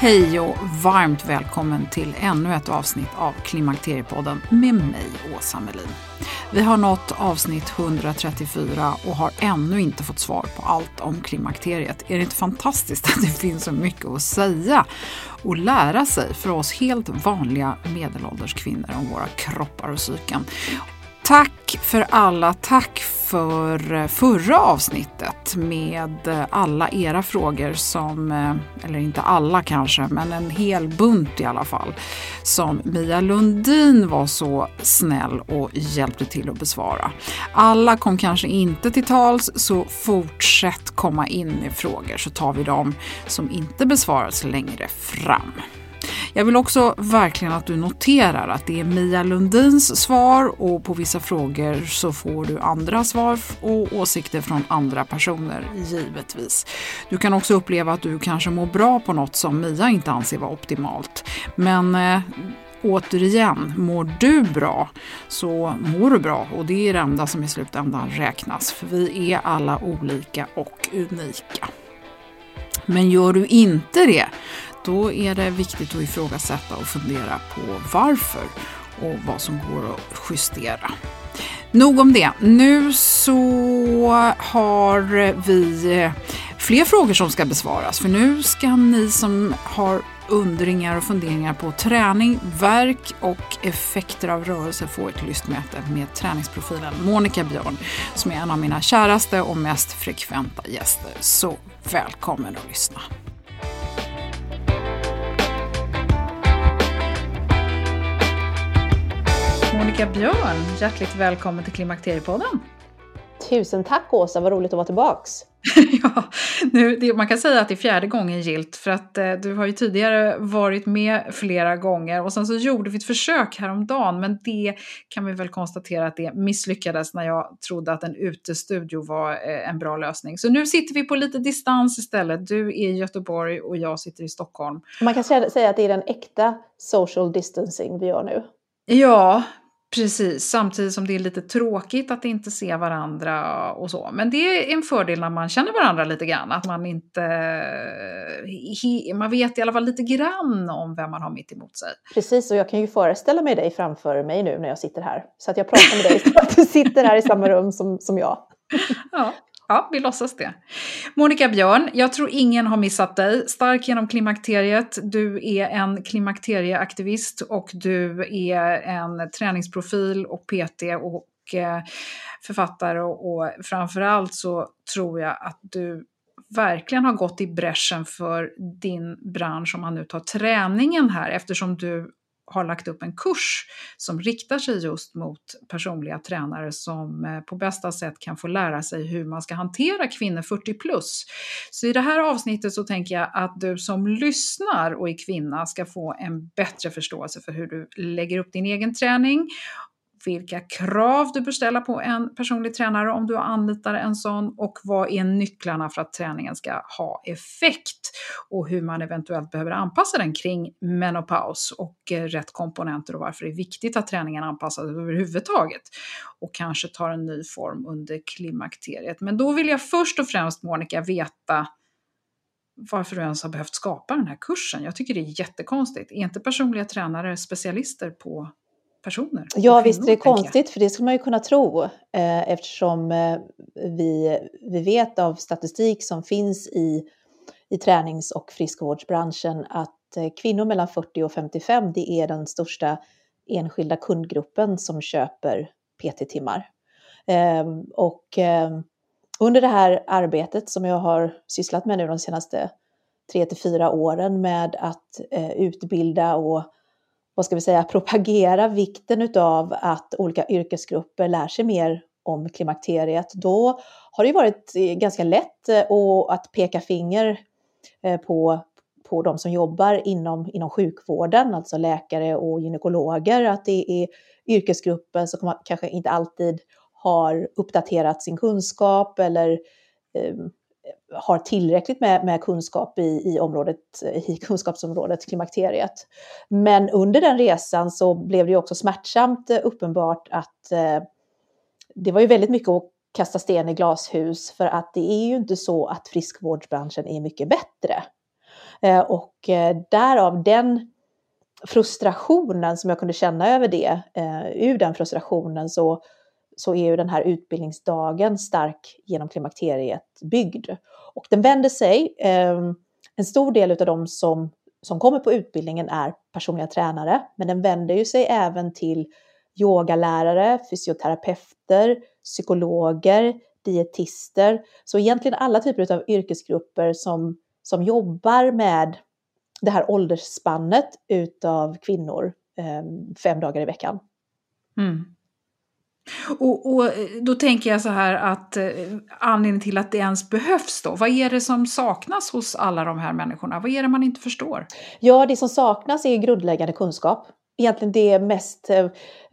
Hej och varmt välkommen till ännu ett avsnitt av Klimakteriepodden med mig, Åsa Melin. Vi har nått avsnitt 134 och har ännu inte fått svar på allt om klimakteriet. Är det inte fantastiskt att det finns så mycket att säga och lära sig för oss helt vanliga medelålders kvinnor om våra kroppar och psyken? Tack för alla, tack för eh, förra avsnittet med eh, alla era frågor som, eh, eller inte alla kanske, men en hel bunt i alla fall, som Mia Lundin var så snäll och hjälpte till att besvara. Alla kom kanske inte till tals, så fortsätt komma in med frågor så tar vi dem som inte besvaras längre fram. Jag vill också verkligen att du noterar att det är Mia Lundins svar och på vissa frågor så får du andra svar och åsikter från andra personer, givetvis. Du kan också uppleva att du kanske mår bra på något som Mia inte anser vara optimalt. Men eh, återigen, mår du bra så mår du bra och det är det enda som i slutändan räknas. För vi är alla olika och unika. Men gör du inte det då är det viktigt att ifrågasätta och fundera på varför och vad som går att justera. Nog om det. Nu så har vi eh, fler frågor som ska besvaras för nu ska ni som har undringar och funderingar på träning, verk och effekter av rörelse få ett lystmäte med träningsprofilen Monica Björn som är en av mina käraste och mest frekventa gäster. Så välkommen att lyssna. Monica Björn, hjärtligt välkommen till Klimakteriepodden. Tusen tack Åsa, vad roligt att vara tillbaks. ja, nu, det, man kan säga att det är fjärde gången gilt för att eh, du har ju tidigare varit med flera gånger och sen så gjorde vi ett försök häromdagen men det kan vi väl konstatera att det misslyckades när jag trodde att en utestudio var eh, en bra lösning. Så nu sitter vi på lite distans istället. Du är i Göteborg och jag sitter i Stockholm. Man kan säga att det är den äkta social distancing vi gör nu. Ja, Precis, samtidigt som det är lite tråkigt att inte se varandra och så. Men det är en fördel när man känner varandra lite grann, att man inte... Man vet i alla fall lite grann om vem man har mitt emot sig. Precis, och jag kan ju föreställa mig dig framför mig nu när jag sitter här. Så att jag pratar med dig så att du sitter här i samma rum som, som jag. Ja, Ja, vi låtsas det. Monica Björn, jag tror ingen har missat dig. Stark genom klimakteriet. Du är en klimakterieaktivist och du är en träningsprofil och PT och eh, författare och framförallt så tror jag att du verkligen har gått i bräschen för din bransch om man nu tar träningen här eftersom du har lagt upp en kurs som riktar sig just mot personliga tränare som eh, på bästa sätt kan få lära sig hur man ska hantera kvinnor 40 plus. Så i det här avsnittet så tänker jag att du som lyssnar och är kvinna ska få en bättre förståelse för hur du lägger upp din egen träning vilka krav du bör ställa på en personlig tränare om du anlitar en sån och vad är nycklarna för att träningen ska ha effekt och hur man eventuellt behöver anpassa den kring menopaus och eh, rätt komponenter och varför det är viktigt att träningen anpassas överhuvudtaget och kanske tar en ny form under klimakteriet. Men då vill jag först och främst Monica veta varför du ens har behövt skapa den här kursen. Jag tycker det är jättekonstigt. Är inte personliga tränare specialister på personer. Ja, visst är det konstigt, för det skulle man ju kunna tro eh, eftersom eh, vi, vi vet av statistik som finns i, i tränings och friskvårdsbranschen att eh, kvinnor mellan 40 och 55, det är den största enskilda kundgruppen som köper PT-timmar. Ehm, och ehm, under det här arbetet som jag har sysslat med nu de senaste tre till fyra åren med att eh, utbilda och vad ska vi säga, propagera vikten utav att olika yrkesgrupper lär sig mer om klimakteriet, då har det varit eh, ganska lätt eh, att peka finger eh, på, på de som jobbar inom, inom sjukvården, alltså läkare och gynekologer, att det är yrkesgrupper som kanske inte alltid har uppdaterat sin kunskap eller ehm, har tillräckligt med, med kunskap i, i, området, i kunskapsområdet klimakteriet. Men under den resan så blev det också smärtsamt eh, uppenbart att eh, det var ju väldigt mycket att kasta sten i glashus för att det är ju inte så att friskvårdsbranschen är mycket bättre. Eh, och eh, därav den frustrationen som jag kunde känna över det, eh, ur den frustrationen så så är ju den här utbildningsdagen stark genom klimakteriet byggd. Och den vänder sig, eh, en stor del av de som, som kommer på utbildningen är personliga tränare, men den vänder ju sig även till yogalärare, fysioterapeuter, psykologer, dietister. Så egentligen alla typer av yrkesgrupper som, som jobbar med det här åldersspannet utav kvinnor eh, fem dagar i veckan. Mm. Och, och, eh, då tänker jag så här att eh, anledningen till att det ens behövs då, vad är det som saknas hos alla de här människorna? Vad är det man inte förstår? Ja, det som saknas är grundläggande kunskap. Egentligen det mest eh,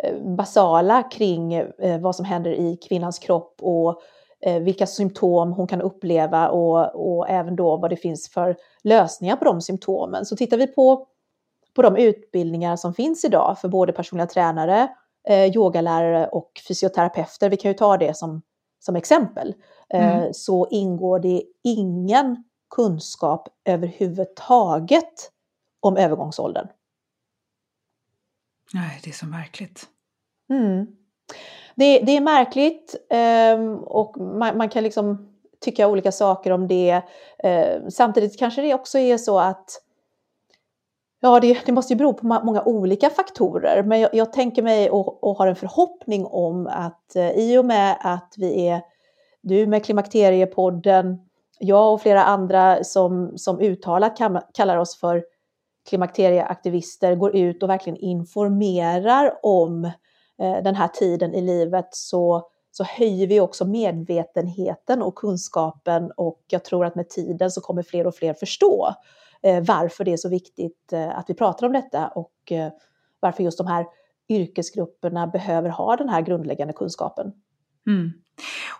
eh, basala kring eh, vad som händer i kvinnans kropp och eh, vilka symptom hon kan uppleva och, och även då vad det finns för lösningar på de symptomen. Så tittar vi på, på de utbildningar som finns idag för både personliga tränare eh, yogalärare och fysioterapeuter, vi kan ju ta det som, som exempel, eh, mm. så ingår det ingen kunskap överhuvudtaget om övergångsåldern. Nej, det är så märkligt. Mm. Det, det, är märkligt eh, och man, man, kan liksom tycka olika saker om det. Eh, samtidigt kanske det också är så att Ja, det, det, måste ju bero på många olika faktorer, men jag, jag tänker mig och, och, har en förhoppning om att eh, i och med att vi är, du med Klimakteriepodden, jag och flera andra som, som uttalat kam, kallar oss för klimakterieaktivister, går ut och verkligen informerar om eh, den här tiden i livet så, så höjer vi också medvetenheten och kunskapen och jag tror att med tiden så kommer fler och fler förstå Eh, Eh, varför det är så viktigt eh, att vi pratar om detta och eh, varför just de här yrkesgrupperna behöver ha den här grundläggande kunskapen. Mm.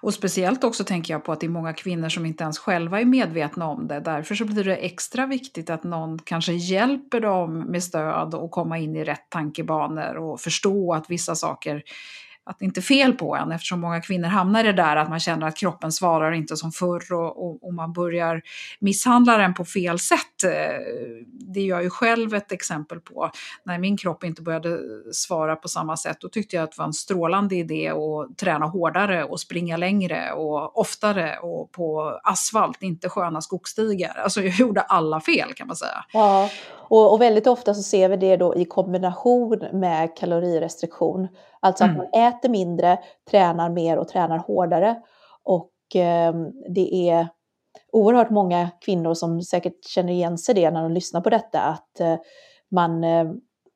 Och speciellt också tänker jag på att det är många kvinnor som inte ens själva är medvetna om det. Därför så blir det extra viktigt att någon kanske hjälper dem med stöd och komma in i rätt tankebanor och förstå att vissa saker att det inte är fel på en eftersom många kvinnor hamnar i det där att man känner att kroppen svarar inte som förr och, och, och man börjar misshandla den på fel sätt. Eh, det är jag ju själv ett exempel på. När min kropp inte började svara på samma sätt då tyckte jag att det var en strålande idé att träna hårdare och springa längre och oftare och på asfalt, inte sköna skogsstigar. Alltså jag gjorde alla fel kan man säga. Ja, och, och väldigt ofta så ser vi det då i kombination med kalorirestriktion. Alltså att mm. man äter mindre, tränar mer och tränar hårdare. Och eh, det är oerhört många kvinnor som säkert känner igen sig det när de lyssnar på detta, att eh, man, eh,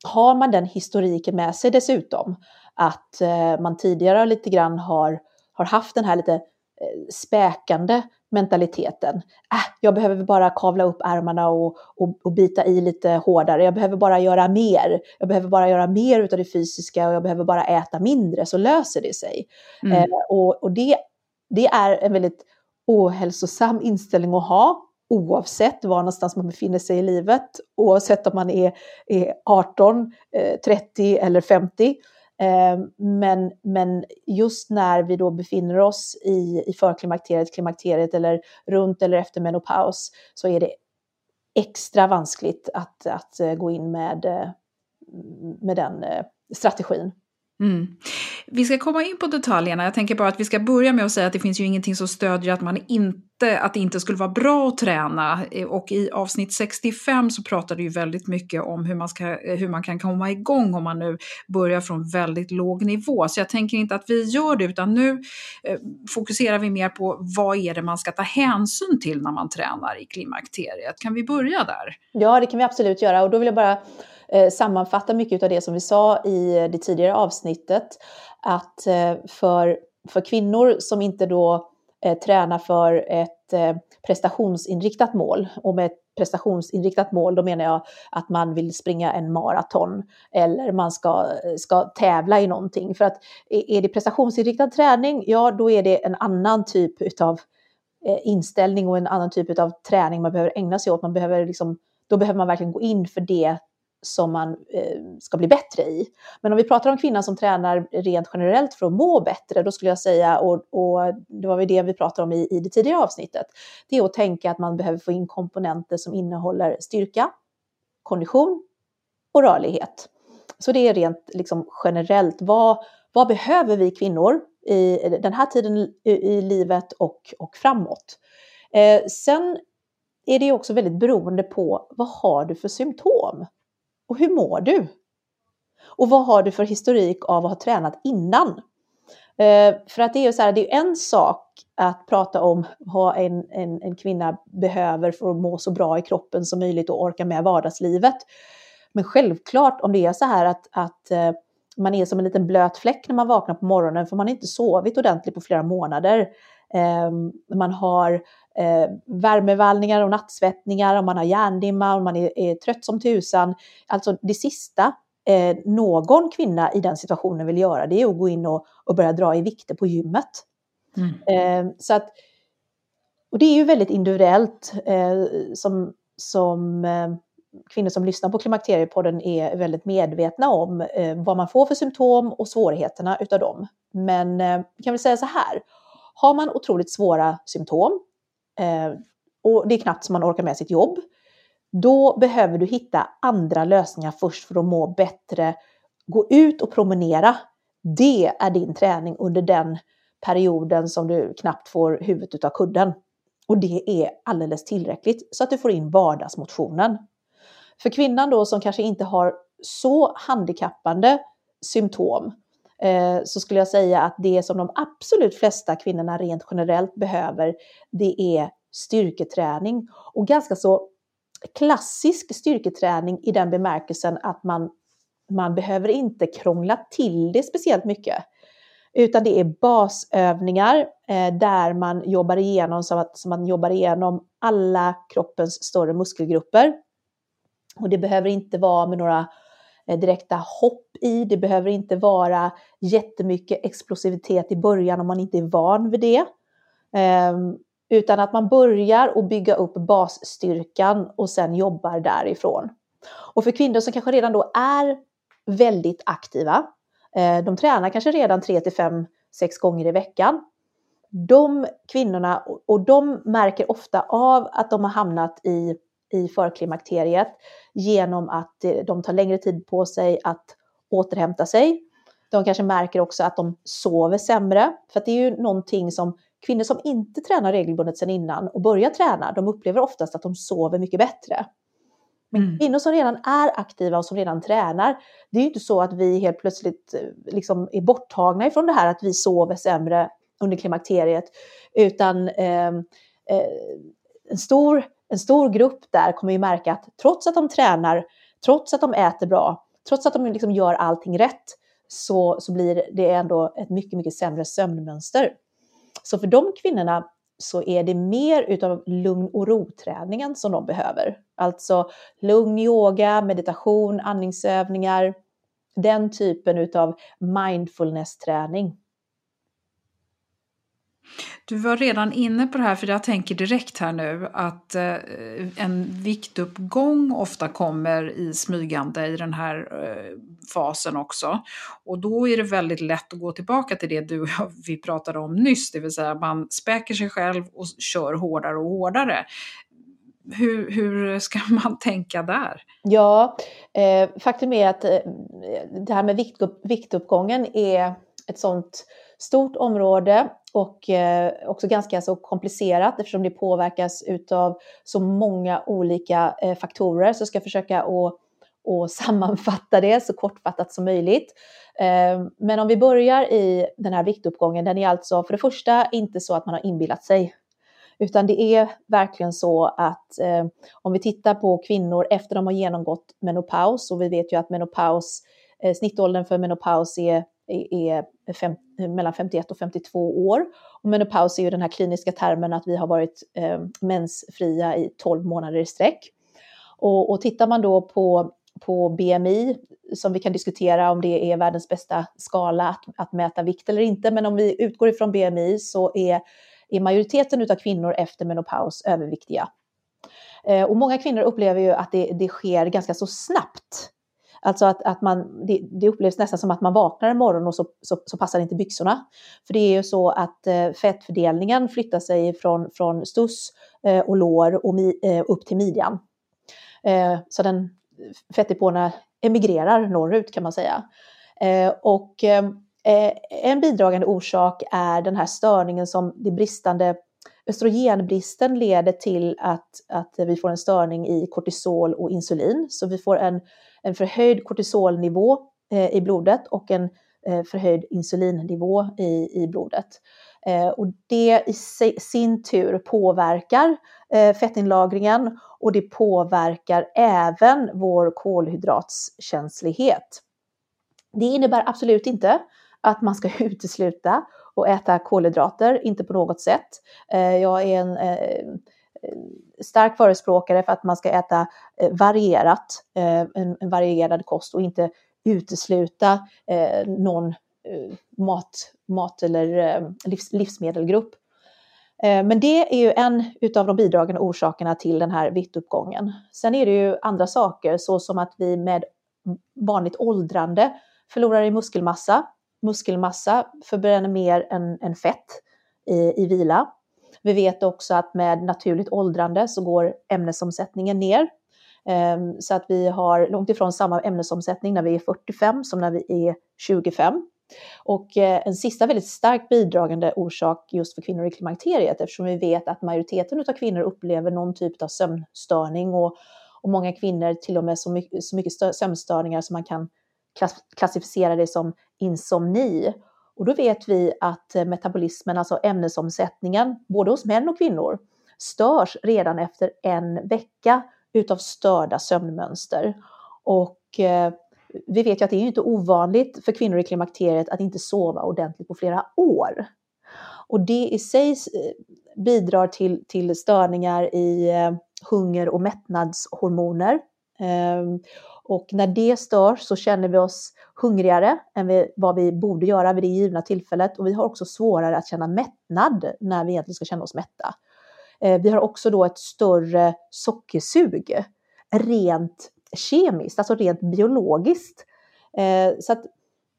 har man den historiken med sig dessutom, att eh, man tidigare lite grann har, har haft den här lite eh, späkande mentaliteten. Äh, jag behöver bara kavla upp ärmarna och, och, och, bita i lite hårdare. Jag behöver bara göra mer. Jag behöver bara göra mer av det fysiska och jag behöver bara äta mindre så löser det sig. Mm. Eh, och, och det, det är en väldigt ohälsosam inställning att ha oavsett var någonstans man befinner sig i livet, oavsett om man är, är 18, eh, 30 eller 50. Ehm, men, men just när vi då befinner oss i, i förklimakteriet, klimakteriet eller runt eller efter menopaus så är det extra vanskligt att, att eh, gå in med, eh, med den eh, strategin. Mm. Vi ska komma in på detaljerna. Jag tänker bara att vi ska börja med att säga att det finns ju ingenting som stödjer att, man inte, att det inte skulle vara bra att träna. Eh, och i avsnitt 65 så pratar du ju väldigt mycket om hur man, ska, eh, hur man kan komma igång om man nu börjar från väldigt låg nivå. Så jag tänker inte att vi gör det, utan nu eh, fokuserar vi mer på vad är det man ska ta hänsyn till när man tränar i klimakteriet. Kan vi börja där? Ja, det kan vi absolut göra. Och då vill jag bara sammanfatta mycket av det som vi sa i det tidigare avsnittet. Att eh, för, för kvinnor som inte då eh, tränar för ett eh, prestationsinriktat mål, och med ett prestationsinriktat mål då menar jag att man vill springa en maraton eller man ska, ska tävla i någonting. För att är det prestationsinriktad träning, ja då är det en annan typ utav eh, inställning och en annan typ av träning man behöver ägna sig åt. Man behöver liksom, då behöver man verkligen gå in för det som man eh, ska bli bättre i. Men om vi pratar om kvinnan som tränar rent generellt för att må bättre, då skulle jag säga, och, och det var väl det vi pratade om i, i det tidigare avsnittet, det är att tänka att man behöver få in komponenter som innehåller styrka, kondition och rörlighet. Så det är rent liksom, generellt, vad, vad behöver vi kvinnor i den här tiden i, i livet och, och framåt? Eh, sen är det också väldigt beroende på vad har du för symptom? Och hur mår du? Och vad har du för historik av att ha tränat innan? Eh, för att det är ju så här, det är en sak att prata om vad en, en, en kvinna behöver för att må så bra i kroppen som möjligt och orka med vardagslivet. Men självklart om det är så här att, att eh, man är som en liten blöt fläck när man vaknar på morgonen för man har inte sovit ordentligt på flera månader. Eh, man har eh, värmevallningar och nattsvettningar, om man har hjärndimma, om man är, är trött som tusan. Alltså det sista eh, någon kvinna i den situationen vill göra, det är att gå in och, och börja dra i vikter på gymmet. Mm. Eh, så att, och det är ju väldigt individuellt eh, som, som eh, kvinnor som lyssnar på Klimakteriepodden är väldigt medvetna om eh, vad man får för symptom och svårigheterna utav dem. Men vi kan väl säga så här, har man otroligt svåra symptom, eh, och det är knappt som man orkar med sitt jobb, då behöver du hitta andra lösningar först för att må bättre. Gå ut och promenera. Det är din träning under den perioden som du knappt får huvudet utav kudden. Och det är alldeles tillräckligt så att du får in vardagsmotionen. För kvinnan då som kanske inte har så handikappande symptom eh, Eh, så skulle jag säga att det som de absolut flesta kvinnorna rent generellt behöver, det är styrketräning och ganska så klassisk styrketräning i den bemärkelsen att man, man behöver inte krångla till det speciellt mycket. Utan det är basövningar eh, där man jobbar igenom så att så man jobbar igenom alla kroppens större muskelgrupper. Och det behöver inte vara med några Eh, direkta hopp i, det behöver inte vara jättemycket explosivitet i början om man inte är van vid det. Ehm, utan att man börjar att bygga upp basstyrkan och sen jobbar därifrån. Och för kvinnor som kanske redan då är väldigt aktiva, eh, de tränar kanske redan 3 till 5, 6 gånger i veckan. De kvinnorna, och de märker ofta av att de har hamnat i, i förklimakteriet genom att de tar längre tid på sig att återhämta sig. De kanske märker också att de sover sämre, för det är ju någonting som kvinnor som inte tränar regelbundet sedan innan och börjar träna, de upplever oftast att de sover mycket bättre. Men mm. kvinnor som redan är aktiva och som redan tränar, det är ju inte så att vi helt plötsligt eh, liksom är borttagna ifrån det här att vi sover sämre under klimakteriet, utan eh, eh, en, stor, en stor grupp där kommer ju märka att trots att de tränar, trots att de äter bra, trots att de liksom gör allting rätt, så, så blir det ändå ett mycket, mycket sämre sömnmönster. Så för de kvinnorna så är det mer utav lugn och ro-träningen som de behöver. Alltså lugn yoga, meditation, andningsövningar, den typen utav mindfulness-träning. Du var redan inne på det här, för jag tänker direkt här nu att eh, en viktuppgång ofta kommer i smygande i den här eh, fasen också. Och då är det väldigt lätt att gå tillbaka till det du vi pratade om nyss, det vill säga man späker sig själv och kör hårdare och hårdare. Hur, hur ska man tänka där? Ja, eh, faktum är att eh, det här med viktupp, viktuppgången är ett sånt stort område och eh, också ganska så komplicerat eftersom det påverkas utav så många olika eh, faktorer. Så jag ska försöka att och sammanfatta det så kortfattat som möjligt. Eh, men om vi börjar i den här viktuppgången, den är alltså för det första inte så att man har inbillat sig, utan det är verkligen så att om vi tittar på kvinnor efter de har genomgått menopaus, och vi vet ju att menopaus, snittåldern för menopaus är är eh, fem, eh, mellan 51 och 52 år. Och menopaus är ju den här kliniska termen att vi har varit eh, mensfria i 12 månader i sträck. Och, och tittar man då på, på BMI, som vi kan diskutera om det är världens bästa skala att, att mäta vikt eller inte, men om vi utgår ifrån BMI så är, är majoriteten av kvinnor efter menopaus överviktiga. Eh, och många kvinnor upplever ju att det, det sker ganska så snabbt Alltså att, att man, det, det, upplevs nästan som att man vaknar en morgon och så, så, så, passar inte byxorna. För det är ju så att eh, fettfördelningen flyttar sig från, från stuss eh, och lår och mi, eh, upp till midjan. Eh, så den fettdepåerna emigrerar norrut kan man säga. Eh, och eh, eh, en bidragande orsak är den här störningen som det bristande östrogenbristen leder till att, att vi får en störning i kortisol och insulin. Så vi får en en förhöjd kortisolnivå eh, i blodet och en eh, förhöjd insulinnivå i, i blodet. Eh, och det i sin tur påverkar fettinlagringen och det påverkar även vår kolhydratskänslighet. Det innebär absolut inte att man ska utesluta och äta kolhydrater, inte på något sätt. Jag är en Eh, stark förespråkare för att man ska äta eh, varierat, eh, en, en varierad kost och inte utesluta eh, någon eh, mat, mat eller eh, livs, livsmedelgrupp. Men det är ju en av de bidragande orsakerna till den här vittuppgången. Sen är det ju andra saker, såsom att vi med vanligt åldrande förlorar i muskelmassa. Muskelmassa förbränner mer än, än fett i, i vila. Vi vet också att med naturligt åldrande så går ämnesomsättningen ner. Ehm, så att vi har långt ifrån samma ämnesomsättning när vi är 45 som när vi är 25. Och eh, en sista väldigt starkt bidragande orsak just för kvinnor i klimakteriet eftersom vi vet att majoriteten av kvinnor upplever någon typ av sömnstörning och, och många kvinnor till och med så mycket, så mycket sömnstörningar som man kan klassificera det som insomni. Och då vet vi att eh, metabolismen, alltså ämnesomsättningen, både hos män och kvinnor, störs redan efter en vecka utav störda sömnmönster. Och eh, vi vet ju att det är inte ovanligt för kvinnor i klimakteriet att inte sova ordentligt på flera år. Och det i sig eh, bidrar till, till störningar i eh, hunger och mättnadshormoner. Eh, och när det störs så känner vi oss hungrigare än vi, vad vi borde göra vid det givna tillfället och vi har också svårare att känna mättnad när vi egentligen ska känna oss mätta. Eh, vi har också då ett större sockersug rent kemiskt, alltså rent biologiskt. Eh, så att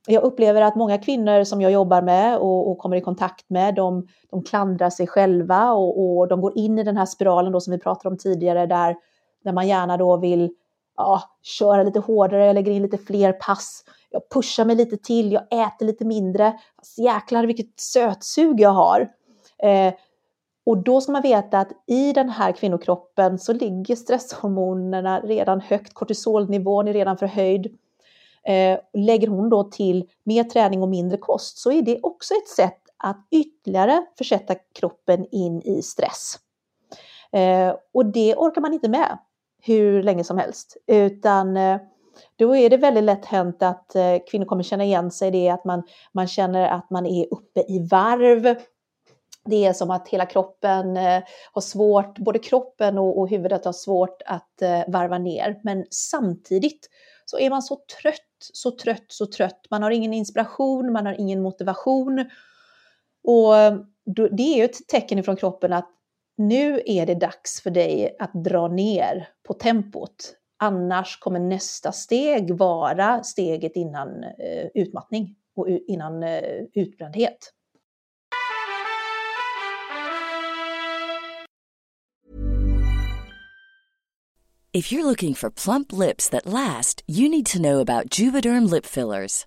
jag upplever att många kvinnor som jag jobbar med och, och kommer i kontakt med, de, de klandrar sig själva och, och, de går in i den här spiralen då som vi pratade om tidigare där, där man gärna då vill ja, köra lite hårdare, jag lägger in lite fler pass, jag pushar mig lite till, jag äter lite mindre. Fast jäklar vilket sötsug jag har. Eh, och då ska man veta att i den här kvinnokroppen så ligger stresshormonerna redan högt, kortisolnivån är redan förhöjd. Eh, lägger hon då till mer träning och mindre kost så är det också ett sätt att ytterligare försätta kroppen in i stress. Eh, och det orkar man inte med hur länge som helst, utan eh, då är det väldigt lätt hänt att eh, kvinnor kommer känna igen sig i det, att man, man känner att man är uppe i varv. Det är som att hela kroppen eh, har svårt, både kroppen och, och huvudet har svårt att varva ner. Men samtidigt så är man så trött, så trött, så trött. Man har ingen inspiration, man har ingen motivation. Och det är ju ett tecken ifrån kroppen att nu är det dags för dig att dra ner på tempot. Annars kommer nästa steg vara steget innan eh, utmattning och innan eh, utbrändhet. If you're looking for plump lips that last, you need to know about Juvederm lip fillers.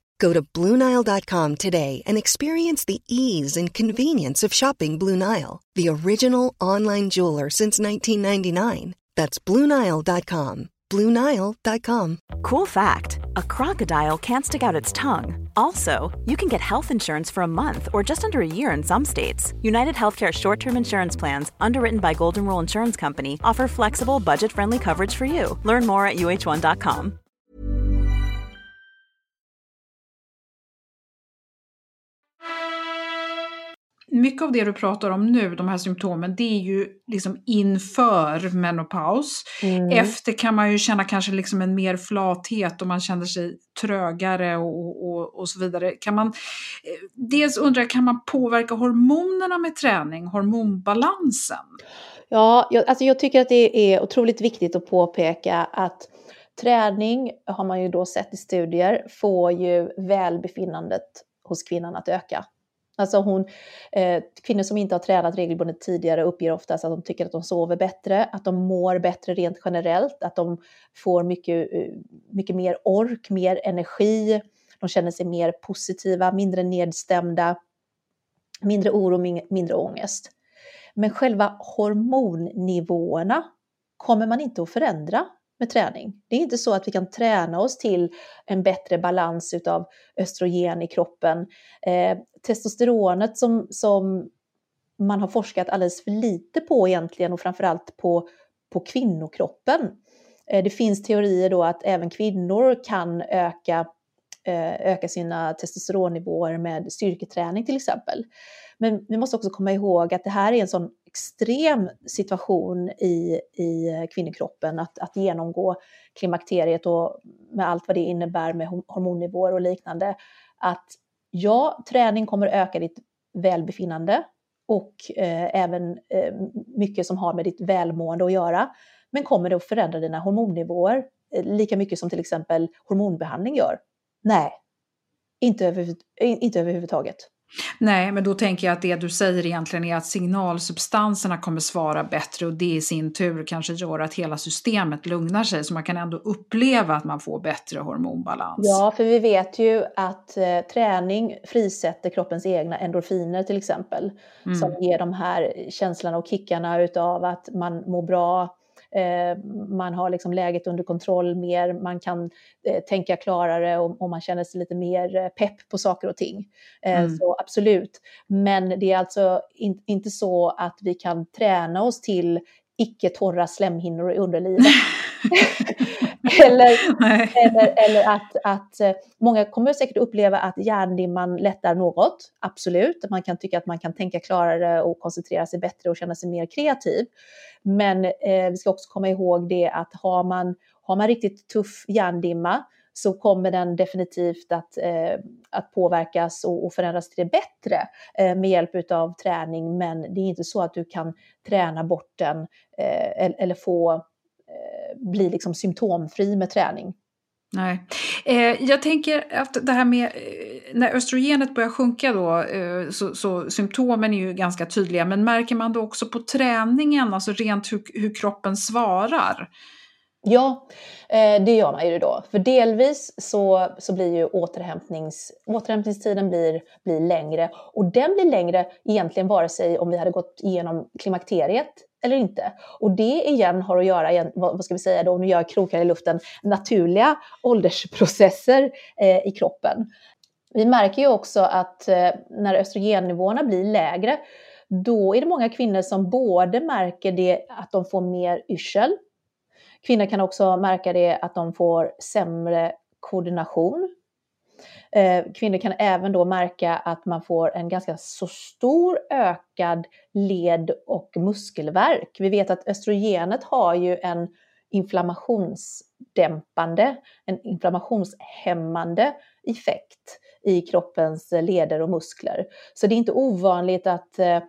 Go to Bluenile.com today and experience the ease and convenience of shopping Blue Nile, the original online jeweler since 1999. That's Bluenile.com. Bluenile.com. Cool fact a crocodile can't stick out its tongue. Also, you can get health insurance for a month or just under a year in some states. United Healthcare short term insurance plans, underwritten by Golden Rule Insurance Company, offer flexible, budget friendly coverage for you. Learn more at uh1.com. mycket av det du pratar om nu, de här symptomen, det är ju liksom inför menopaus. Mm. Efter kan man ju känna kanske liksom en mer flathet och man känner sig trögare och, och, och så vidare. Kan man, eh, dels undrar jag, kan man påverka hormonerna med träning, hormonbalansen? Ja, jag, alltså jag tycker att det är otroligt viktigt att påpeka att träning, har man ju då sett i studier, får ju välbefinnandet hos kvinnan att öka. Alltså hon, eh, kvinnor som inte har tränat regelbundet tidigare uppger oftast att de tycker att de sover bättre, att de mår bättre rent generellt, att de får mycket, eh, mycket mer ork, mer energi, de känner sig mer positiva, mindre nedstämda, mindre oro, mindre ångest. Men själva hormonnivåerna kommer man inte att förändra med träning. Det är inte så att vi kan träna oss till en bättre balans utav östrogen i kroppen. Eh, testosteronet som, som man har forskat alldeles för lite på egentligen och framförallt på, på kvinnokroppen. Eh, det finns teorier då att även kvinnor kan öka, eh, öka sina testosteronnivåer med styrketräning till exempel. Men vi måste också komma ihåg att det här är en sån extrem situation i, i kvinnokroppen att, att genomgå klimakteriet och med allt vad det innebär med hormonnivåer och liknande. Att ja, träning kommer öka ditt välbefinnande och eh, även eh, mycket som har med ditt välmående att göra. Men kommer det att förändra dina hormonnivåer eh, lika mycket som till exempel hormonbehandling gör? Nej, inte, över, inte överhuvudtaget. Nej, men då tänker jag att det du säger egentligen är att signalsubstanserna kommer svara bättre och det i sin tur kanske gör att hela systemet lugnar sig så man kan ändå uppleva att man får bättre hormonbalans. Ja, för vi vet ju att eh, träning frisätter kroppens egna endorfiner till exempel mm. som ger de här känslorna och kickarna utav att man mår bra, man har liksom läget under kontroll mer, man kan eh, tänka klarare och, och, man känner sig lite mer eh, pepp på saker och ting. Eh, mm. Så absolut. Men det är alltså in, inte så att vi kan träna oss till icke-torra slemhinnor i underlivet. eller, eller, eller att, att eh, många kommer säkert uppleva att hjärndimman lättar något, absolut. Man kan tycka att man kan tänka klarare och koncentrera sig bättre och känna sig mer kreativ. Men eh, vi ska också komma ihåg det att har man, har man riktigt tuff hjärndimma så kommer den definitivt att, eh, att påverkas och, och, förändras till det bättre eh, med hjälp av träning. Men det är inte så att du kan träna bort den eh, eller få eh, bli liksom symptomfri med träning. Nej. Eh, jag tänker att det här med eh, när östrogenet börjar sjunka då eh, så, så symptomen är ju ganska tydliga men märker man då också på träningen, alltså rent hur, hur kroppen svarar? Ja, eh, det gör man ju då. För delvis så, så blir ju återhämtnings, återhämtningstiden blir, blir längre. Och den blir längre egentligen vare sig om vi hade gått igenom klimakteriet eller inte. Och det igen har att göra, vad ska vi säga då, nu gör jag krokar i luften, naturliga åldersprocesser eh, i kroppen. Vi märker ju också att eh, när östrogennivåerna blir lägre, då är det många kvinnor som både märker det att de får mer yrsel, Kvinnor kan också märka det att de får sämre koordination. Eh, kvinnor kan även då märka att man får en ganska så stor ökad led och muskelvärk. Vi vet att östrogenet har ju en inflammationsdämpande, en inflammationshämmande effekt i kroppens leder och muskler. Så det är inte ovanligt att eh,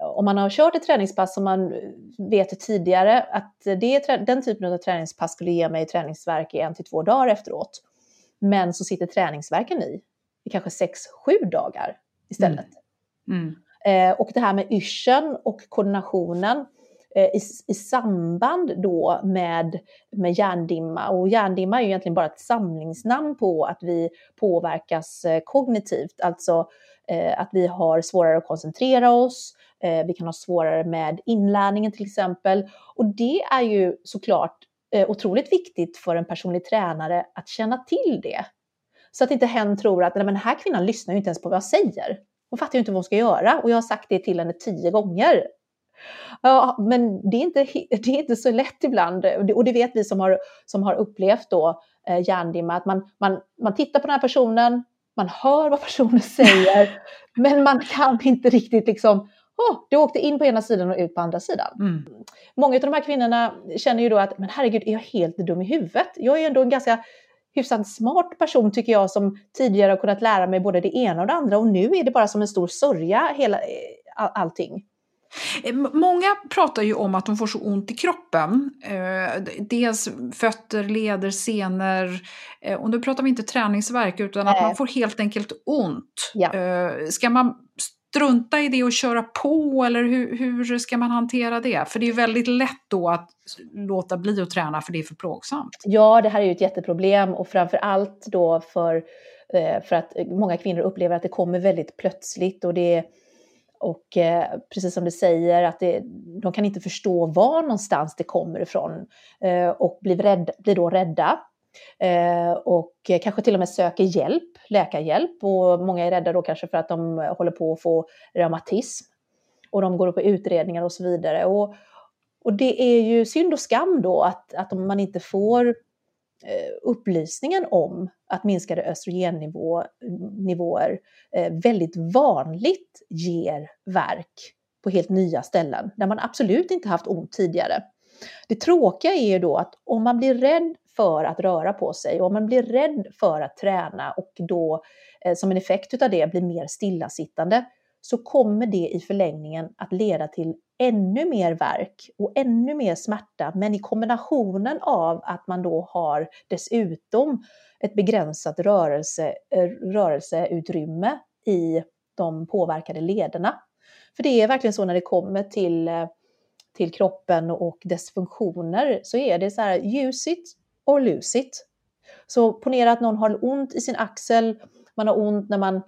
om man har kört ett träningspass som man vet tidigare att det, den typen av träningspass skulle ge mig träningsverk i en till två dagar efteråt. Men så sitter träningsverken i, i kanske sex, sju dagar istället. Mm. Mm. Eh, och det här med yrseln och koordinationen eh, i, i samband då med, med hjärndimma. Och hjärndimma är ju egentligen bara ett samlingsnamn på att vi påverkas eh, kognitivt, alltså att vi har svårare att koncentrera oss, Eh, vi kan ha svårare med inlärningen till exempel. Och det är ju såklart eh, otroligt viktigt för en personlig tränare att känna till det. Så att inte hen tror att Nej, men den här kvinnan lyssnar ju inte ens på vad jag säger. Hon fattar ju inte vad hon ska göra och jag har sagt det till henne tio gånger. Ja, men det är inte, det är inte så lätt ibland och det vet vi som har, som har upplevt då eh, hjärndimma, att man, man, man tittar på den här personen, man hör vad personen säger, men man kan inte riktigt liksom oh, det åkte in på ena sidan och ut på andra sidan. Mm. Många av de här kvinnorna känner ju då att, men herregud, är jag helt dum i huvudet? Jag är ändå en ganska hyfsat smart person tycker jag som tidigare har kunnat lära mig både det ena och det andra och nu är det bara som en stor sörja hela, eh, allting. Eh, många pratar ju om att de får så ont i kroppen. Eh, dels fötter, leder, senor. och nu pratar vi inte träningsverk utan att man får helt enkelt ont. Ja. ska man strunta i det och köra på eller hur, hur ska man hantera det? För det är väldigt lätt då att låta bli att träna för det är för plågsamt. Ja, det här är ju ett jätteproblem och framför allt då för, eh, för att många kvinnor upplever att det kommer väldigt plötsligt och det och eh, precis som du säger, att det, de kan inte förstå var någonstans det kommer ifrån eh, och blir, rädd, blir då rädda Eh, Eh, och kanske till och med söker hjälp, läkarhjälp. Och många är rädda då kanske för att de eh, håller på att få reumatism. Och de går på utredningar och så vidare. Och, och det är ju synd och skam då att, att man inte får eh, upplysningen om att minskade östrogennivåer väldigt vanligt ger verk på helt nya ställen där man absolut inte haft ont tidigare. Det tråkiga är ju då att om man blir rädd för att röra på sig och om man blir rädd för att träna och då eh, som en effekt av det blir mer stillasittande så kommer det i förlängningen att leda till ännu mer verk och ännu mer smärta. Men i kombinationen av att man då har dessutom ett begränsat rörelse, eh, rörelseutrymme i de påverkade lederna. För det är verkligen så när det kommer till, eh, till kroppen och dess funktioner så är det så här, use it or lose it. Så ponera att någon har ont i sin axel, man har ont när man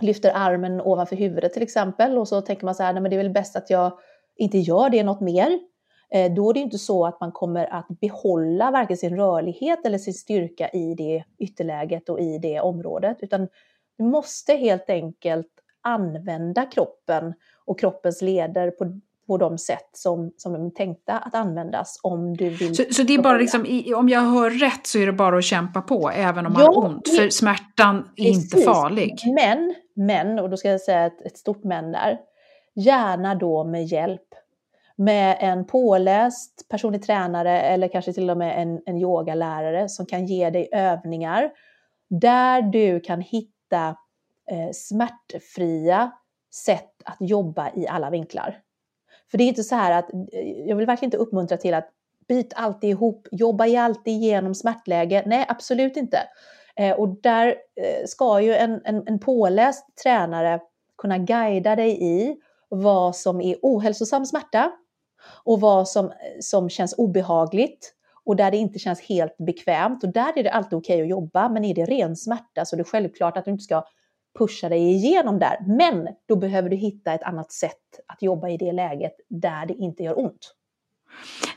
lyfter armen ovanför huvudet till exempel och så tänker man så här, nej men det är väl bäst att jag inte gör det något mer. Eh, då är det inte så att man kommer att behålla varken sin rörlighet eller sin styrka i det ytterläget och i det området, utan du måste helt enkelt använda kroppen och kroppens leder på, på de sätt som, som de är tänkta att användas om du vill. Så, så det är bara liksom, om jag hör rätt så är det bara att kämpa på även om man har ont, för smärtan är precis. inte farlig. Men, men, och då ska jag säga ett, ett stort men där, gärna då med hjälp med en påläst personlig tränare eller kanske till och med en, en yogalärare som kan ge dig övningar där du kan hitta eh, smärtfria sätt att jobba i alla vinklar. För det är inte så här att, eh, jag vill verkligen inte uppmuntra till att byt alltid ihop, jobba i alltid igenom smärtläge. Nej, absolut inte. Eh, och där eh, ska ju en, en, en påläst tränare kunna guida dig i vad som är ohälsosam smärta och vad som, som känns obehagligt och där det inte känns helt bekvämt. Och där är det alltid okej okay att jobba, men är det ren smärta så är det självklart att du inte ska pusha dig igenom där. Men då behöver du hitta ett annat sätt att jobba i det läget där det inte gör ont.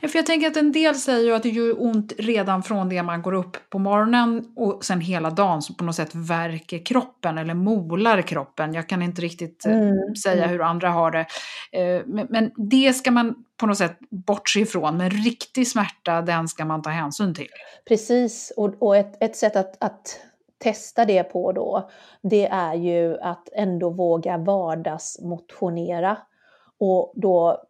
För jag tänker att en del säger ju att det gör ont redan från det man går upp på morgonen och sen hela dagen som på något sätt värker kroppen eller molar kroppen. Jag kan inte riktigt eh, mm. säga hur andra har det. Eh, men det ska man på något sätt bortse ifrån. Men riktig smärta, den ska man ta hänsyn till. Precis, och, ett, ett sätt att, att testa det på då, det är ju att ändå våga vardagsmotionera. Och då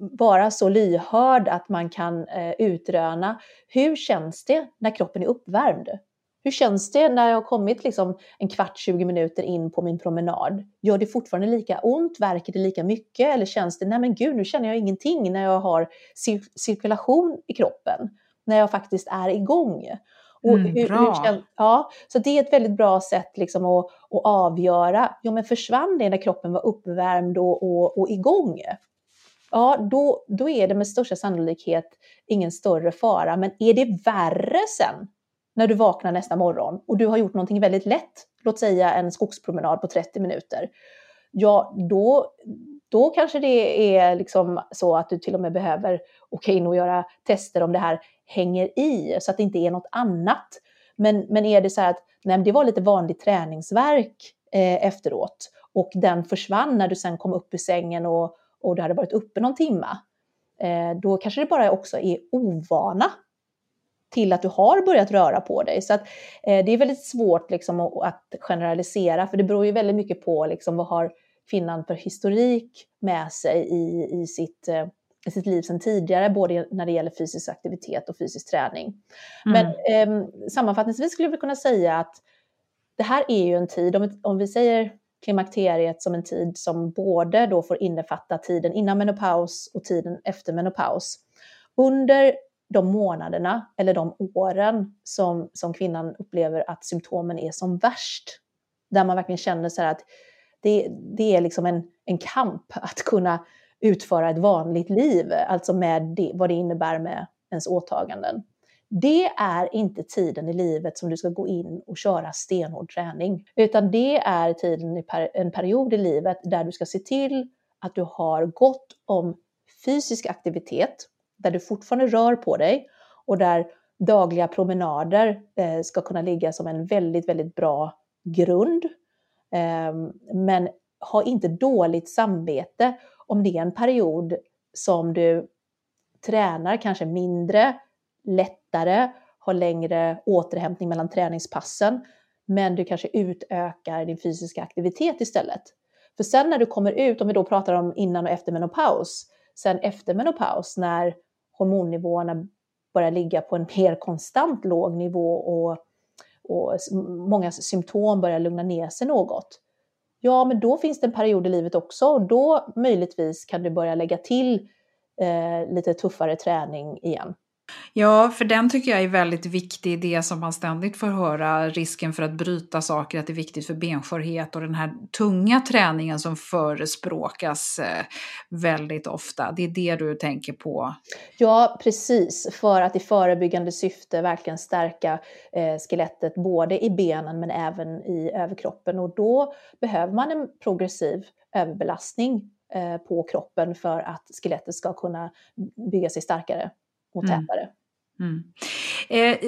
vara så lyhörd att man kan eh, utröna hur känns det när kroppen är uppvärmd? Hur känns det när jag har kommit liksom en kvart, 20 minuter in på min promenad? Gör det fortfarande lika ont? Verkar det lika mycket? Eller känns det, nej men gud, nu känner jag ingenting när jag har cir cirkulation i kroppen? När jag faktiskt är igång? Och mm, hur. Hur ja, så det är ett väldigt bra sätt liksom att, att avgöra, jo men försvann det när kroppen var uppvärmd och, och, och igång? ja, då, då är det med största sannolikhet ingen större fara. Men är det värre sen när du vaknar nästa morgon och du har gjort någonting väldigt lätt, låt säga en skogspromenad på 30 minuter, ja då, då kanske det är liksom så att du till och med behöver åka in och göra tester om det här hänger i, så att det inte är något annat. Men, men är det så här att nej, det var lite vanlig träningsverk eh, efteråt och den försvann när du sen kom upp ur sängen och, och du hade varit uppe någon timma, eh, då kanske det bara också är ovana till att du har börjat röra på dig. Så att, eh, det är väldigt svårt liksom, att, generalisera, för det beror ju väldigt mycket på liksom, vad har kvinnan för historik med sig i, i, sitt, eh, i sitt liv sedan tidigare, både när det gäller fysisk aktivitet och fysisk träning. Mm. Men eh, sammanfattningsvis skulle jag kunna säga att det här är ju en tid, om, om vi säger klimakteriet som en tid som både då får innefatta tiden innan menopaus och tiden efter menopaus. Under de månaderna eller de åren som, som kvinnan upplever att symptomen är som värst, där man verkligen känner så att det, det är liksom en, en kamp att kunna utföra ett vanligt liv, alltså med det, vad det innebär med ens åtaganden. Det är inte tiden i livet som du ska gå in och köra stenhård träning, utan det är tiden i en period i livet där du ska se till att du har gott om fysisk aktivitet, där du fortfarande rör på dig och där dagliga promenader eh, ska kunna ligga som en väldigt, väldigt bra grund. Ehm, men ha inte dåligt samvete om det är en period som du tränar kanske mindre, lättare, har längre återhämtning mellan träningspassen, men du kanske utökar din fysiska aktivitet istället. För sen när du kommer ut, om vi då pratar om innan och efter menopaus, sen efter menopaus när hormonnivåerna börjar ligga på en mer konstant låg nivå och, och många symptom börjar lugna ner sig något, ja men då finns det en period i livet också och då möjligtvis kan du börja lägga till eh, lite tuffare träning igen. Ja, för den tycker jag är väldigt viktig, det som man ständigt får höra, risken för att bryta saker, att det är viktigt för benskörhet och den här tunga träningen som förespråkas eh, väldigt ofta. Det är det du tänker på? Ja, precis, för att i förebyggande syfte verkligen stärka eh, skelettet både i benen men även i överkroppen och då behöver man en progressiv överbelastning eh, på kroppen för att skelettet ska kunna bygga sig starkare och mm. tätare. Mm. Mm. Eh,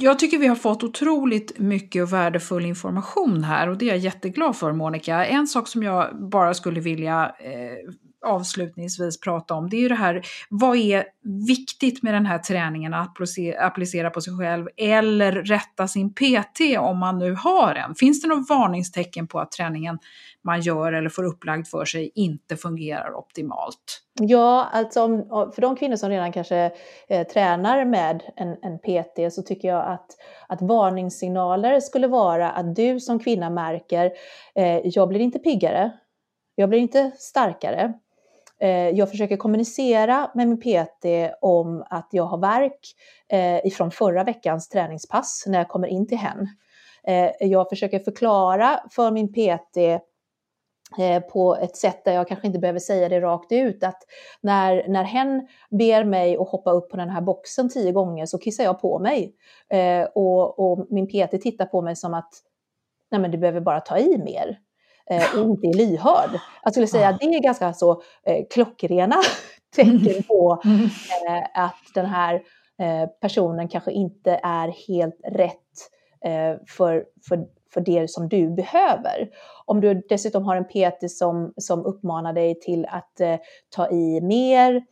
jag tycker vi har fått otroligt mycket och värdefull information här och det är jag jätteglad för Monica. En sak som jag bara skulle vilja eh, avslutningsvis prata om, det är ju det här, vad är viktigt med den här träningen att applicera på sig själv eller rätta sin PT om man nu har en? Finns det något varningstecken på att träningen man gör eller får upplagd för sig inte fungerar optimalt? Ja, alltså om, för de kvinnor som redan kanske eh, tränar med en, en PT så tycker jag att, att varningssignaler skulle vara att du som kvinna märker, eh, jag blir inte piggare, jag blir inte starkare, Eh, jag försöker kommunicera med min PT om att jag har verk eh, ifrån förra veckans träningspass när jag kommer in till hen. Eh, jag försöker förklara för min PT på ett sätt där jag kanske inte behöver säga det rakt ut att när, när hen ber mig att hoppa upp på den här boxen tio gånger så kissar jag på mig. och, och min PT tittar på mig som att nej men du behöver bara ta i mer eh, inte är lyhörd. Jag skulle säga att det är ganska så eh, klockrena tecken på eh, att den här eh, personen kanske inte är helt rätt eh, för, för, för det som du behöver. Om du dessutom har en PT som, som uppmanar dig till att eh, ta i mer,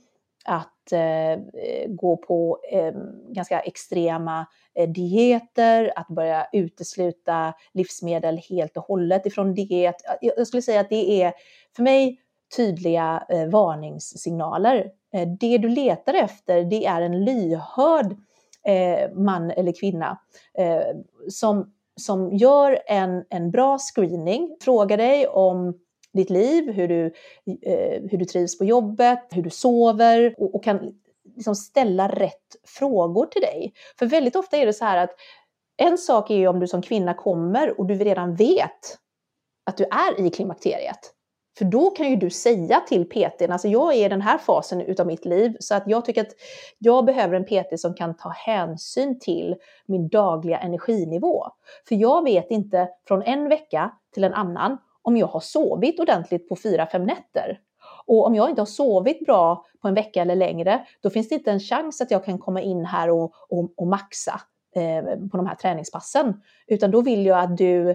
att Eh, eh, gå på eh, ganska extrema eh, dieter, att börja utesluta livsmedel helt och hållet ifrån diet. Jag skulle säga att det är för mig tydliga eh, varningssignaler. Eh, det du letar efter, det är en lyhörd eh, man eller kvinna eh, som, som gör en, en bra screening, frågar dig om ditt liv, hur du, eh, hur du trivs på jobbet, hur du sover och, och kan liksom ställa rätt frågor till dig. För väldigt ofta är det så här att en sak är ju om du som kvinna kommer och du redan vet att du är i klimakteriet. För då kan ju du säga till PTn, alltså jag är i den här fasen utav mitt liv så att jag tycker att jag behöver en PT som kan ta hänsyn till min dagliga energinivå. För jag vet inte från en vecka till en annan om jag har sovit ordentligt på fyra, fem nätter. Och om jag inte har sovit bra på en vecka eller längre, då finns det inte en chans att jag kan komma in här och, och, och maxa eh, på de här träningspassen. Utan då vill jag att du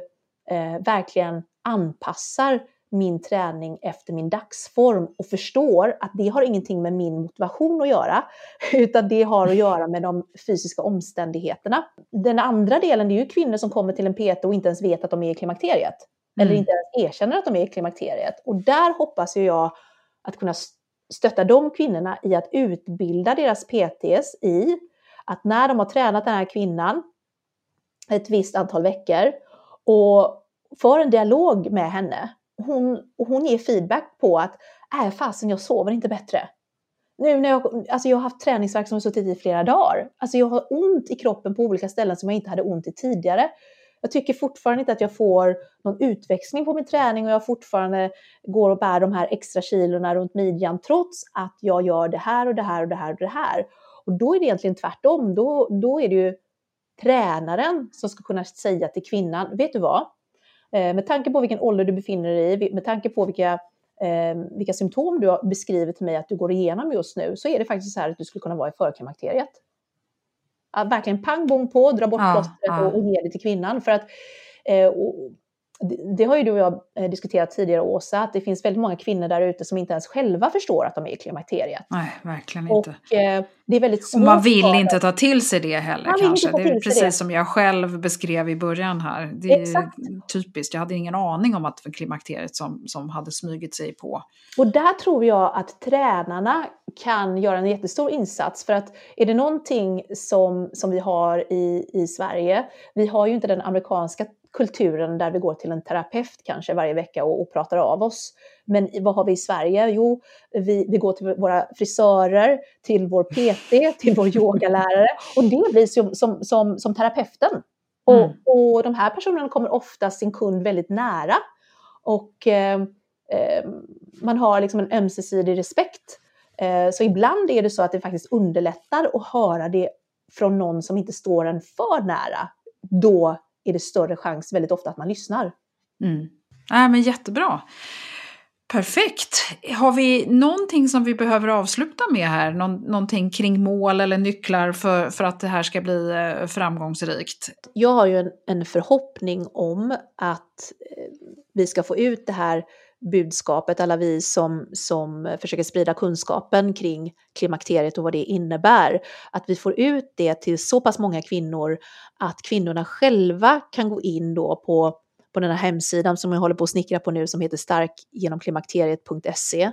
eh, verkligen anpassar min träning efter min dagsform och förstår att det har ingenting med min motivation att göra, utan det har att göra med de fysiska omständigheterna. Den andra delen det är ju kvinnor som kommer till en PT och inte ens vet att de är i klimakteriet eller mm. inte ens erkänner att de är i klimakteriet. Och där hoppas ju jag att kunna stötta de kvinnorna i att utbilda deras PTs i att när de har tränat den här kvinnan ett visst antal veckor och för en dialog med henne. Hon, hon ger feedback på att äh, fasen jag sover inte bättre. Nu när jag, alltså jag har haft träningsvärk som har suttit i flera dagar. Alltså jag har ont i kroppen på olika ställen som jag inte hade ont i tidigare jag tycker fortfarande inte att jag får någon utväxling på min träning och jag fortfarande går och bär de här extra kilorna runt midjan trots att jag gör det här och det här och det här och det här. Och då är det egentligen tvärtom. Då, då är det ju tränaren som ska kunna säga till kvinnan, vet du vad? Eh, med tanke på vilken ålder du befinner dig i, med tanke på vilka, eh, vilka symptom du har beskrivit till mig att du går igenom just nu, så är det faktiskt så här att du skulle kunna vara i förklimakteriet verkligen pang bom på, dra bort ja, plåstret ja. och, och ge det till kvinnan. För att, eh, och, det har ju du och jag eh, diskuterat tidigare, Åsa, att det finns väldigt många kvinnor där ute som inte ens själva förstår att de är i klimakteriet. Nej, verkligen inte. Och, eh, det är väldigt svårt och man vill inte ta till sig det heller man kanske. Det är precis det. som jag själv beskrev i början här. Det är Exakt. typiskt, jag hade ingen aning om att det var klimakteriet som, som hade smugit sig på. Och där tror jag att tränarna kan göra en jättestor insats. För att är det någonting som, som vi har i, i Sverige, vi har ju inte den amerikanska kulturen där vi går till en terapeut kanske varje vecka och, och pratar av oss. Men vad har vi i Sverige? Jo, vi, vi går till våra frisörer, till vår PT, till vår yogalärare och det blir som, som, som, som terapeuten. Och, mm. och de här personerna kommer ofta sin kund väldigt nära. Och eh, man har liksom en ömsesidig respekt. Eh, så ibland är det så att det faktiskt underlättar att höra det från någon som inte står en för nära. Då är det större chans väldigt ofta att man lyssnar. Mm. Äh, men jättebra. Perfekt. Har vi någonting som vi behöver avsluta med här? Någon, någonting kring mål eller nycklar för, för att det här ska bli eh, framgångsrikt? Jag har ju en, en förhoppning om att eh, vi ska få ut det här budskapet, alla vi som, som försöker sprida kunskapen kring klimakteriet och vad det innebär, att vi får ut det till så pass många kvinnor att kvinnorna själva kan gå in då på på den här hemsidan som jag håller på att snickra på nu som heter starkgenomklimakteriet.se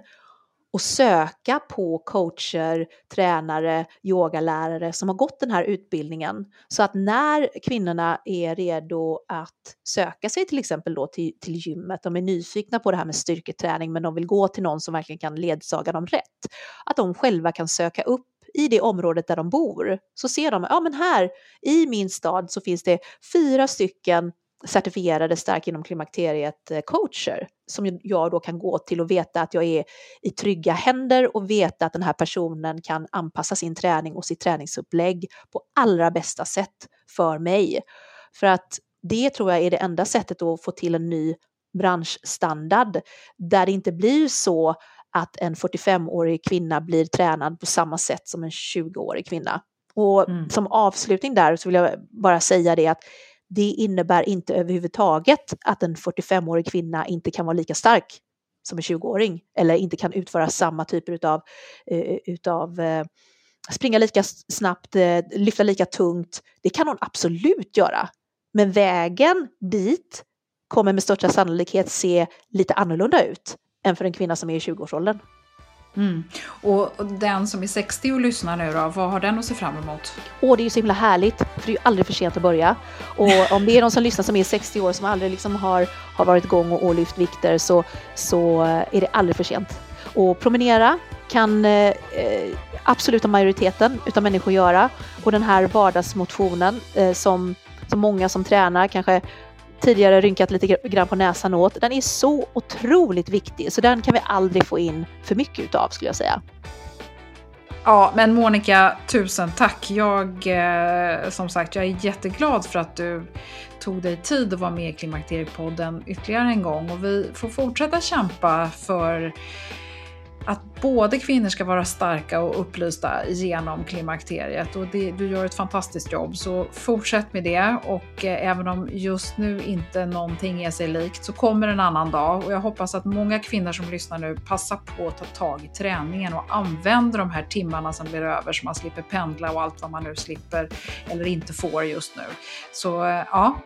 och söka på coacher, tränare, yogalärare som har gått den här utbildningen. Så att när kvinnorna är redo att söka sig till exempel då till, till gymmet, de är nyfikna på det här med styrketräning men de vill gå till någon som verkligen kan ledsaga dem rätt, att de själva kan söka upp i det området där de bor så ser de, ja men här i min stad så finns det fyra stycken certifierade stark inom klimakteriet coacher som jag då kan gå till och veta att jag är i trygga händer och veta att den här personen kan anpassa sin träning och sitt träningsupplägg på allra bästa sätt för mig. För att det tror jag är det enda sättet att få till en ny branschstandard där det inte blir så att en 45-årig kvinna blir tränad på samma sätt som en 20-årig kvinna. Och mm. som avslutning där så vill jag bara säga det att det innebär inte överhuvudtaget att en 45-årig kvinna inte kan vara lika stark som en 20-åring eller inte kan utföra samma typer av utav eh, eh, springa lika snabbt, eh, lyfta lika tungt. Det kan hon absolut göra. Men vägen dit kommer med största sannolikhet se lite annorlunda ut än för en kvinna som är i 20-årsåldern. Mm. Och den som är 60 och lyssnar nu då, vad har den att se fram emot? Åh, det är ju så himla härligt, för det är ju aldrig för sent att börja. Och om det är någon som lyssnar som är 60 år, som aldrig liksom har, har varit igång och, och lyft vikter, så, så eh, är det aldrig för sent. Och promenera kan eh, eh, absoluta majoriteten utav människor göra. Och den här vardagsmotionen eh, som, som många som tränar kanske tidigare rynkat lite grann på näsan åt. Den är så otroligt viktig så den kan vi aldrig få in för mycket utav skulle jag säga. Ja, men Monica, tusen tack. Jag, eh, som sagt, jag är jätteglad för att du tog dig tid att vara med i Klimakteriepodden ytterligare en gång och vi får fortsätta kämpa för att både kvinnor ska vara starka och upplysta genom klimakteriet. Och det, du gör ett fantastiskt jobb så fortsätt med det. Och eh, även om just nu inte någonting är sig likt så kommer en annan dag. Och jag hoppas att många kvinnor som lyssnar nu passar på att ta tag i träningen och använder de här timmarna som blir över så man slipper pendla och allt vad man nu slipper eller inte får just nu. Så eh, ja,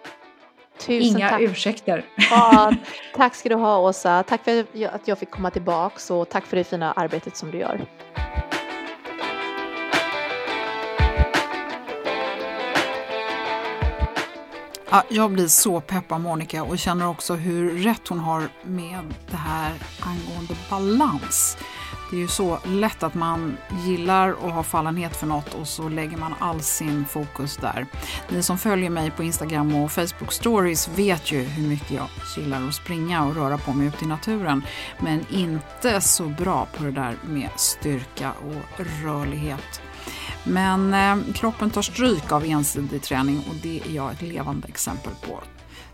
Tusen Inga tack. ursäkter. Ja, tack ska du ha Åsa. Tack för att jag fick komma tillbaks och tack för det fina arbetet som du gör. Ja, jag blir så peppad Monica och känner också hur rätt hon har med det här angående balans. Det är ju så lätt att man gillar och har fallenhet för något och så lägger man all sin fokus där. Ni som följer mig på Instagram och Facebook stories vet ju hur mycket jag gillar att springa och röra på mig ute i naturen. Men inte så bra på det där med styrka och rörlighet. Men eh, kroppen tar stryk av ensidig träning och det är jag ett levande exempel på.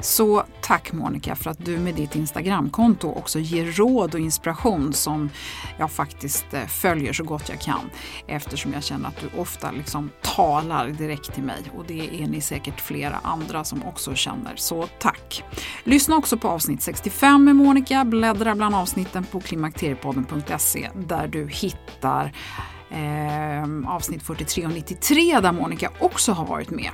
Så tack Monica för att du med ditt Instagramkonto också ger råd och inspiration som jag faktiskt eh, följer så gott jag kan eftersom jag känner att du ofta liksom talar direkt till mig och det är ni säkert flera andra som också känner. Så tack! Lyssna också på avsnitt 65 med Monica, bläddra bland avsnitten på klimakteriepodden.se där du hittar eh, avsnitt 43 och 93 där Monica också har varit med.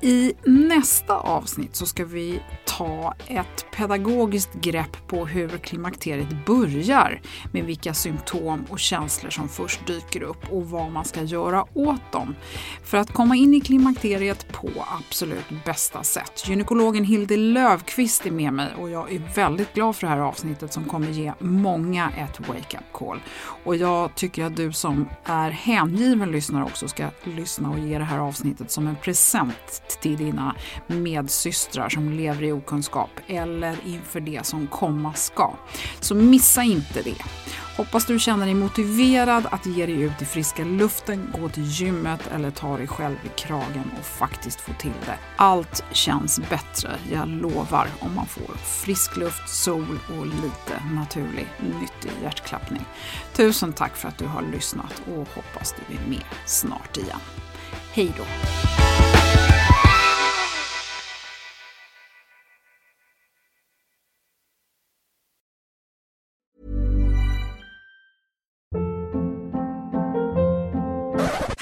I nästa avsnitt så ska vi ta ett pedagogiskt grepp på hur klimakteriet börjar med vilka symptom och känslor som först dyker upp och vad man ska göra åt dem för att komma in i klimakteriet på absolut bästa sätt. Gynekologen Hilde Lövqvist är med mig och jag är väldigt glad för det här avsnittet som kommer ge många ett wake-up call. Och jag tycker att du som är hängiven lyssnare också ska lyssna och ge det här avsnittet som en present till dina medsystrar som lever i okunskap eller inför det som komma ska. Så missa inte det. Hoppas du känner dig motiverad att ge dig ut i friska luften, gå till gymmet eller ta dig själv i kragen och faktiskt få till det. Allt känns bättre, jag lovar, om man får frisk luft, sol och lite naturlig, nyttig hjärtklappning. Tusen tack för att du har lyssnat och hoppas du är med snart igen. Hej då!